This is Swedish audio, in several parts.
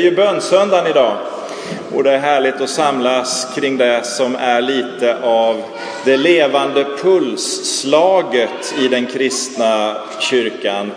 Det är ju bönsöndagen idag och det är härligt att samlas kring det som är lite av det levande pulsslaget i den kristna kyrkan.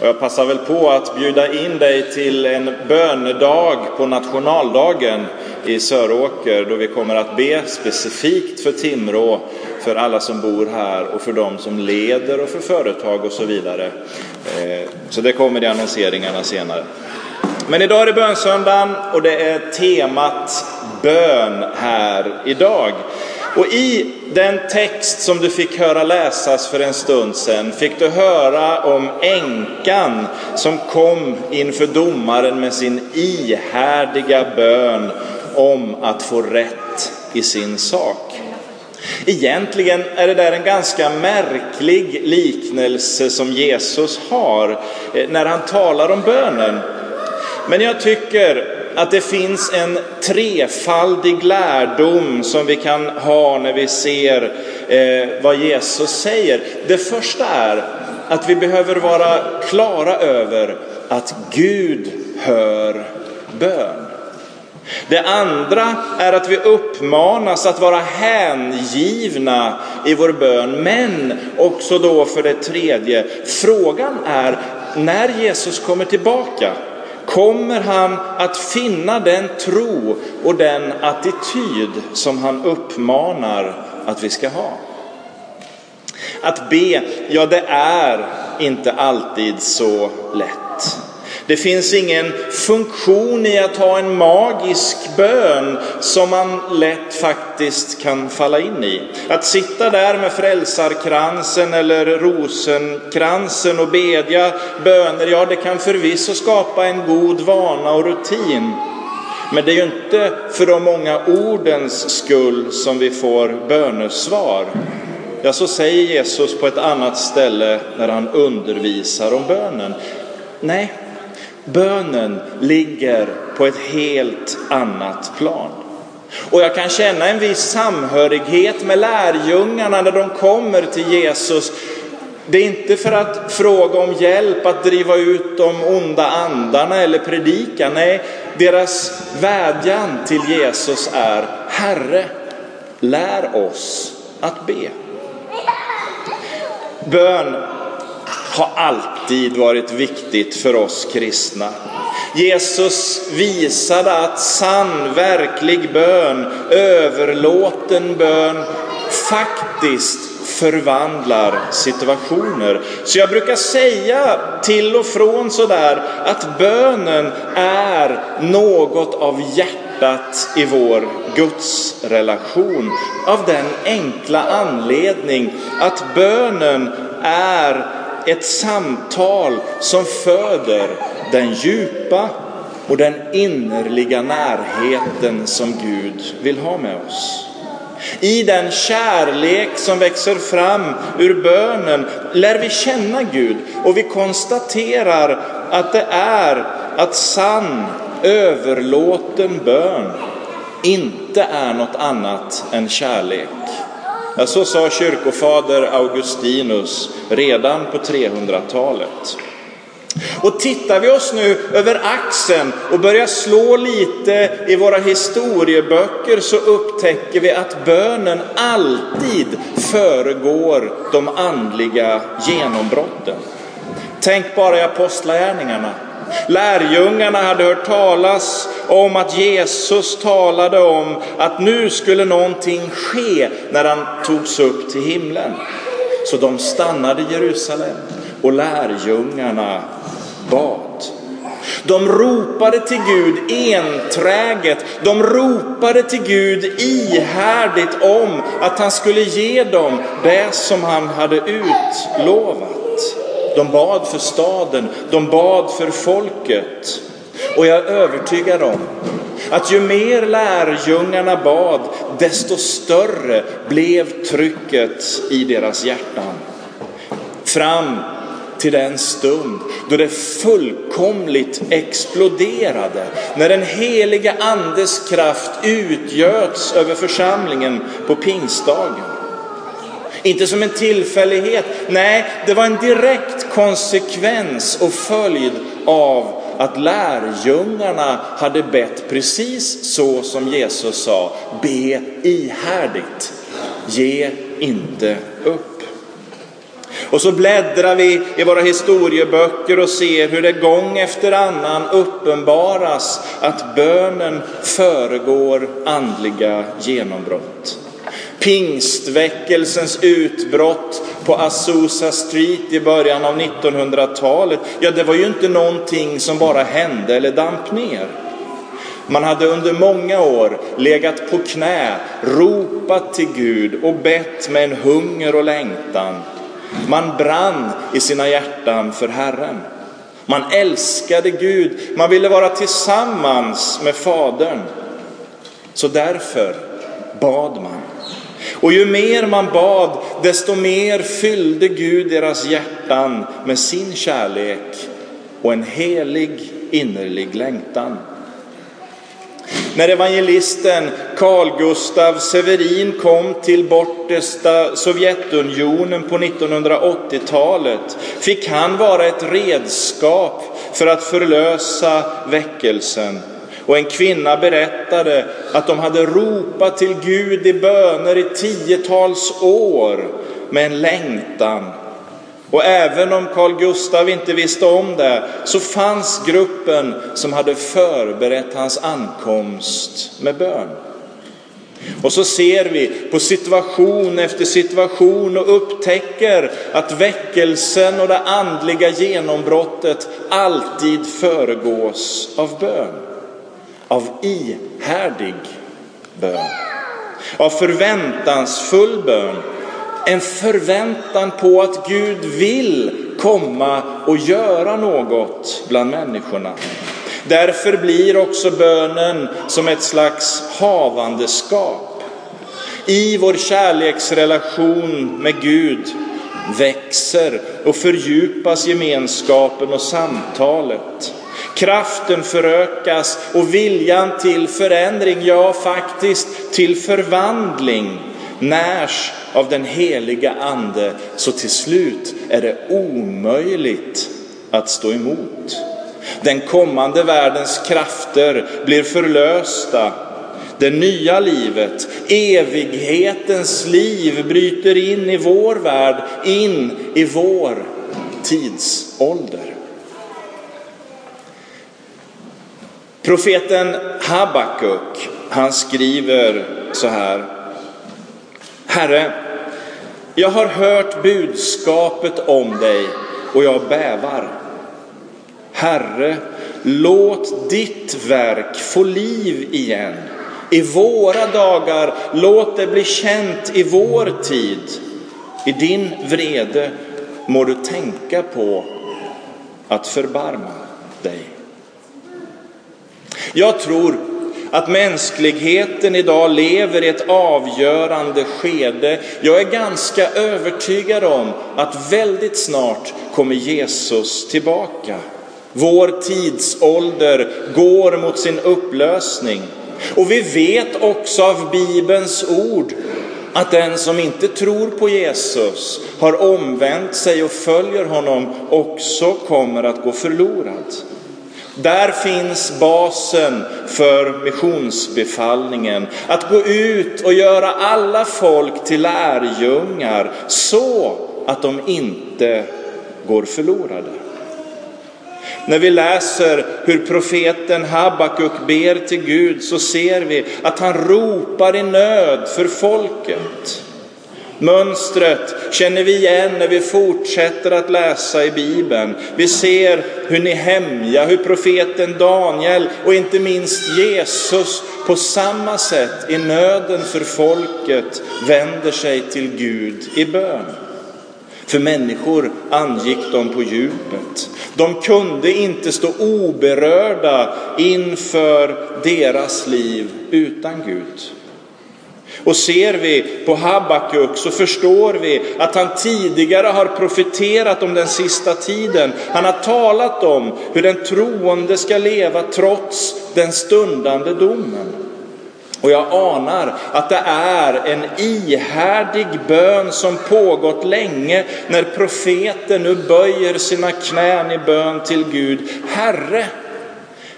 Och jag passar väl på att bjuda in dig till en bönedag på nationaldagen i Söråker då vi kommer att be specifikt för Timrå, för alla som bor här och för de som leder och för företag och så vidare. Eh, så det kommer i annonseringarna senare. Men idag är det bönsöndagen och det är temat bön här idag. Och i den text som du fick höra läsas för en stund sedan fick du höra om änkan som kom inför domaren med sin ihärdiga bön om att få rätt i sin sak. Egentligen är det där en ganska märklig liknelse som Jesus har eh, när han talar om bönen. Men jag tycker att det finns en trefaldig lärdom som vi kan ha när vi ser eh, vad Jesus säger. Det första är att vi behöver vara klara över att Gud hör bön. Det andra är att vi uppmanas att vara hängivna i vår bön. Men också då för det tredje, frågan är när Jesus kommer tillbaka, kommer han att finna den tro och den attityd som han uppmanar att vi ska ha? Att be, ja det är inte alltid så lätt. Det finns ingen funktion i att ha en magisk bön som man lätt faktiskt kan falla in i. Att sitta där med frälsarkransen eller rosenkransen och bedja böner, ja det kan förvisso skapa en god vana och rutin. Men det är ju inte för de många ordens skull som vi får bönesvar. Ja, så säger Jesus på ett annat ställe när han undervisar om bönen. Nej, Bönen ligger på ett helt annat plan. Och jag kan känna en viss samhörighet med lärjungarna när de kommer till Jesus. Det är inte för att fråga om hjälp att driva ut de onda andarna eller predika. Nej, deras vädjan till Jesus är Herre, lär oss att be. Bön har alltid varit viktigt för oss kristna. Jesus visade att sann, verklig bön, överlåten bön, faktiskt förvandlar situationer. Så jag brukar säga till och från sådär att bönen är något av hjärtat i vår gudsrelation. Av den enkla anledning att bönen är ett samtal som föder den djupa och den innerliga närheten som Gud vill ha med oss. I den kärlek som växer fram ur bönen lär vi känna Gud och vi konstaterar att det är att sann överlåten bön inte är något annat än kärlek. Ja, så sa kyrkofader Augustinus redan på 300-talet. Och tittar vi oss nu över axeln och börjar slå lite i våra historieböcker så upptäcker vi att bönen alltid föregår de andliga genombrotten. Tänk bara i apostlagärningarna. Lärjungarna hade hört talas om att Jesus talade om att nu skulle någonting ske när han togs upp till himlen. Så de stannade i Jerusalem och lärjungarna bad. De ropade till Gud enträget. De ropade till Gud ihärdigt om att han skulle ge dem det som han hade utlovat. De bad för staden, de bad för folket. Och jag är övertygad om att ju mer lärjungarna bad, desto större blev trycket i deras hjärtan. Fram till den stund då det fullkomligt exploderade, när den heliga andes kraft utgöts över församlingen på pingstdagen. Inte som en tillfällighet, nej, det var en direkt konsekvens och följd av att lärjungarna hade bett precis så som Jesus sa, be ihärdigt, ge inte upp. Och så bläddrar vi i våra historieböcker och ser hur det gång efter annan uppenbaras att bönen föregår andliga genombrott. Pingstväckelsens utbrott på Azusa Street i början av 1900-talet, ja det var ju inte någonting som bara hände eller damp ner. Man hade under många år legat på knä, ropat till Gud och bett med en hunger och längtan. Man brann i sina hjärtan för Herren. Man älskade Gud, man ville vara tillsammans med Fadern. Så därför bad man. Och ju mer man bad, desto mer fyllde Gud deras hjärtan med sin kärlek och en helig innerlig längtan. När evangelisten Carl Gustav Severin kom till bortersta Sovjetunionen på 1980-talet fick han vara ett redskap för att förlösa väckelsen. Och en kvinna berättade att de hade ropat till Gud i böner i tiotals år med en längtan och även om Carl Gustav inte visste om det så fanns gruppen som hade förberett hans ankomst med bön. Och så ser vi på situation efter situation och upptäcker att väckelsen och det andliga genombrottet alltid föregås av bön. Av ihärdig bön. Av förväntansfull bön en förväntan på att Gud vill komma och göra något bland människorna. Därför blir också bönen som ett slags havandeskap. I vår kärleksrelation med Gud växer och fördjupas gemenskapen och samtalet. Kraften förökas och viljan till förändring, ja faktiskt till förvandling närs av den heliga ande så till slut är det omöjligt att stå emot. Den kommande världens krafter blir förlösta. Det nya livet, evighetens liv bryter in i vår värld, in i vår tidsålder. Profeten Habakuk, han skriver så här Herre, jag har hört budskapet om dig och jag bävar. Herre, låt ditt verk få liv igen. I våra dagar, låt det bli känt i vår tid. I din vrede må du tänka på att förbarma dig. Jag tror att mänskligheten idag lever i ett avgörande skede. Jag är ganska övertygad om att väldigt snart kommer Jesus tillbaka. Vår tidsålder går mot sin upplösning. Och vi vet också av Bibelns ord att den som inte tror på Jesus, har omvänt sig och följer honom också kommer att gå förlorad. Där finns basen för missionsbefallningen. Att gå ut och göra alla folk till lärjungar så att de inte går förlorade. När vi läser hur profeten Habakuk ber till Gud så ser vi att han ropar i nöd för folket. Mönstret känner vi igen när vi fortsätter att läsa i Bibeln. Vi ser hur Nehemja, hur profeten Daniel och inte minst Jesus på samma sätt i nöden för folket vänder sig till Gud i bön. För människor angick de på djupet. De kunde inte stå oberörda inför deras liv utan Gud. Och ser vi på Habakuk så förstår vi att han tidigare har profeterat om den sista tiden. Han har talat om hur den troende ska leva trots den stundande domen. Och jag anar att det är en ihärdig bön som pågått länge när profeten nu böjer sina knän i bön till Gud. Herre,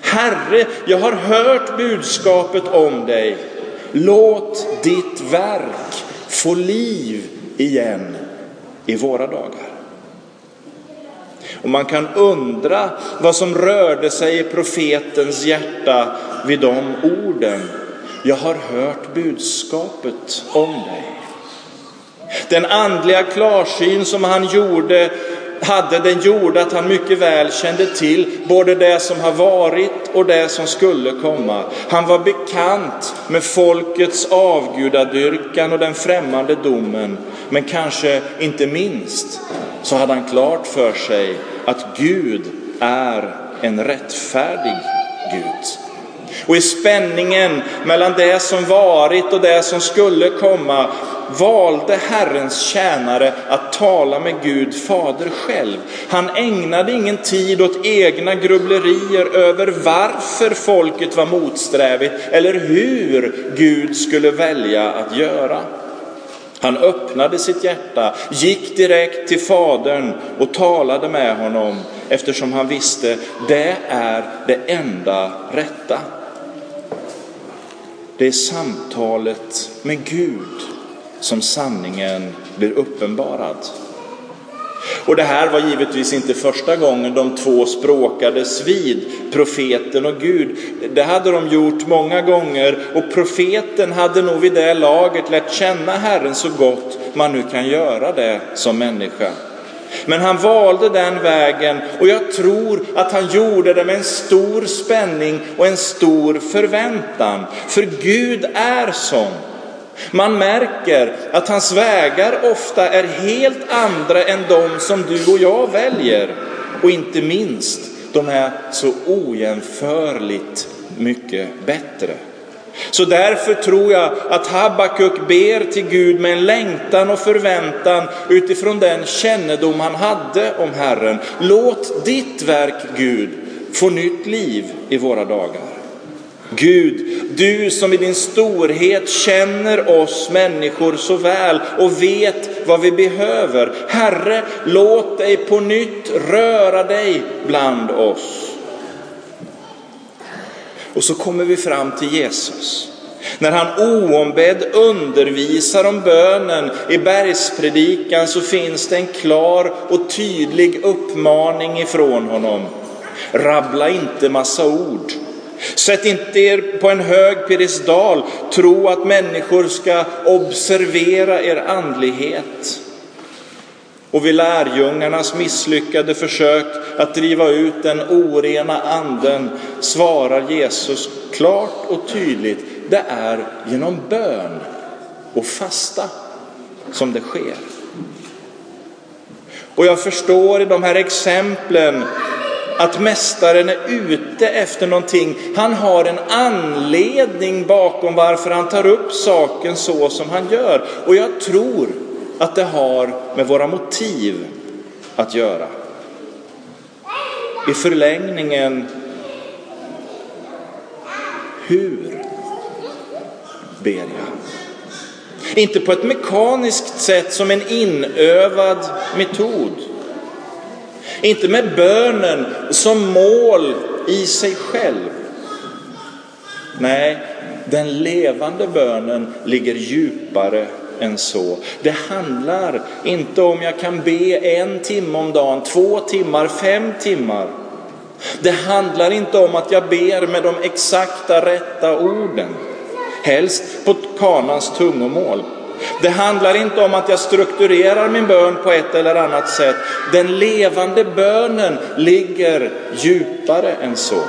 Herre, jag har hört budskapet om dig. Låt ditt verk få liv igen i våra dagar. Och man kan undra vad som rörde sig i profetens hjärta vid de orden. Jag har hört budskapet om dig. Den andliga klarsyn som han gjorde hade den gjorde att han mycket väl kände till både det som har varit och det som skulle komma. Han var bekant med folkets avgudadyrkan och den främmande domen. Men kanske inte minst så hade han klart för sig att Gud är en rättfärdig Gud. Och i spänningen mellan det som varit och det som skulle komma valde Herrens tjänare att tala med Gud Fader själv. Han ägnade ingen tid åt egna grubblerier över varför folket var motsträvigt eller hur Gud skulle välja att göra. Han öppnade sitt hjärta, gick direkt till Fadern och talade med honom eftersom han visste det är det enda rätta. Det är samtalet med Gud som sanningen blir uppenbarad. Och det här var givetvis inte första gången de två språkades vid, profeten och Gud. Det hade de gjort många gånger och profeten hade nog vid det laget lärt känna Herren så gott man nu kan göra det som människa. Men han valde den vägen och jag tror att han gjorde det med en stor spänning och en stor förväntan. För Gud är sån. Man märker att hans vägar ofta är helt andra än de som du och jag väljer. Och inte minst, de är så ojämförligt mycket bättre. Så därför tror jag att Habakuk ber till Gud med en längtan och förväntan utifrån den kännedom han hade om Herren. Låt ditt verk, Gud, få nytt liv i våra dagar. Gud, du som i din storhet känner oss människor så väl och vet vad vi behöver. Herre, låt dig på nytt röra dig bland oss. Och så kommer vi fram till Jesus. När han oombedd undervisar om bönen i bergspredikan så finns det en klar och tydlig uppmaning ifrån honom. Rabbla inte massa ord. Sätt inte er på en hög piedestal, tro att människor ska observera er andlighet. Och vid lärjungarnas misslyckade försök att driva ut den orena anden svarar Jesus klart och tydligt, det är genom bön och fasta som det sker. Och jag förstår i de här exemplen att mästaren är ute efter någonting. Han har en anledning bakom varför han tar upp saken så som han gör. Och jag tror att det har med våra motiv att göra. I förlängningen, hur ber jag? Inte på ett mekaniskt sätt som en inövad metod. Inte med bönen som mål i sig själv. Nej, den levande bönen ligger djupare än så. Det handlar inte om jag kan be en timme om dagen, två timmar, fem timmar. Det handlar inte om att jag ber med de exakta rätta orden, helst på kanans tungomål. Det handlar inte om att jag strukturerar min bön på ett eller annat sätt. Den levande bönen ligger djupare än så.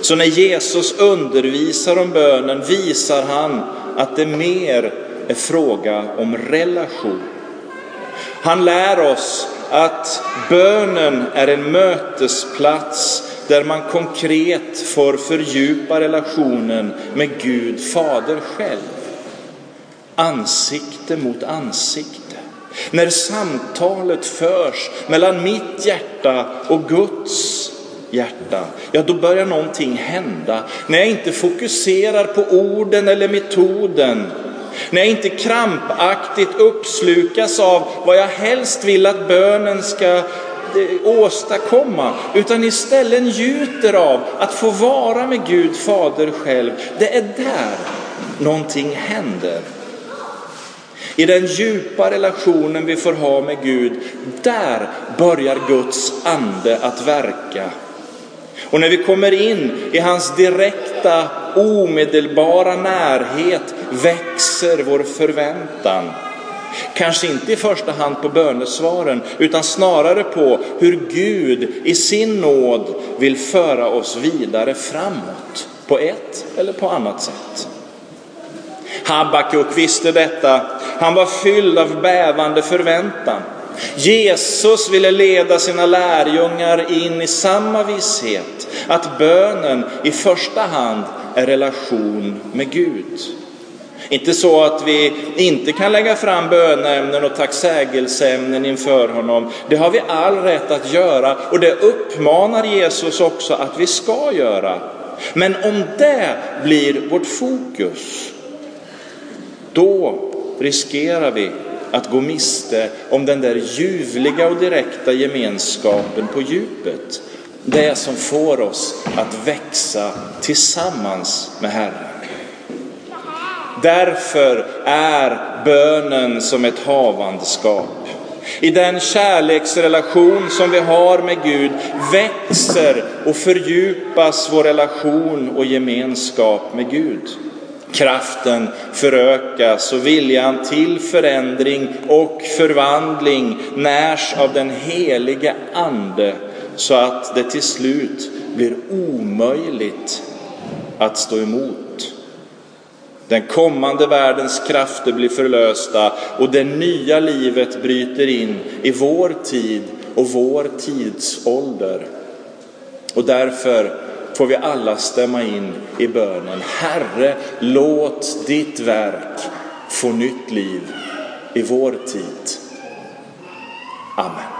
Så när Jesus undervisar om bönen visar han att det mer är fråga om relation. Han lär oss att bönen är en mötesplats där man konkret får fördjupa relationen med Gud Fader själv ansikte mot ansikte. När samtalet förs mellan mitt hjärta och Guds hjärta, ja då börjar någonting hända. När jag inte fokuserar på orden eller metoden, när jag inte krampaktigt uppslukas av vad jag helst vill att bönen ska eh, åstadkomma, utan istället njuter av att få vara med Gud Fader själv. Det är där någonting händer. I den djupa relationen vi får ha med Gud, där börjar Guds ande att verka. Och när vi kommer in i hans direkta, omedelbara närhet växer vår förväntan. Kanske inte i första hand på bönesvaren, utan snarare på hur Gud i sin nåd vill föra oss vidare framåt på ett eller på annat sätt. Habakuk visste detta. Han var fylld av bävande förväntan. Jesus ville leda sina lärjungar in i samma visshet, att bönen i första hand är relation med Gud. Inte så att vi inte kan lägga fram bönämnen och tacksägelseämnen inför honom. Det har vi all rätt att göra och det uppmanar Jesus också att vi ska göra. Men om det blir vårt fokus, då riskerar vi att gå miste om den där ljuvliga och direkta gemenskapen på djupet. Det som får oss att växa tillsammans med Herren. Därför är bönen som ett havandeskap. I den kärleksrelation som vi har med Gud växer och fördjupas vår relation och gemenskap med Gud. Kraften förökas och viljan till förändring och förvandling närs av den helige Ande så att det till slut blir omöjligt att stå emot. Den kommande världens krafter blir förlösta och det nya livet bryter in i vår tid och vår tidsålder. Och därför får vi alla stämma in i bönen. Herre, låt ditt verk få nytt liv i vår tid. Amen.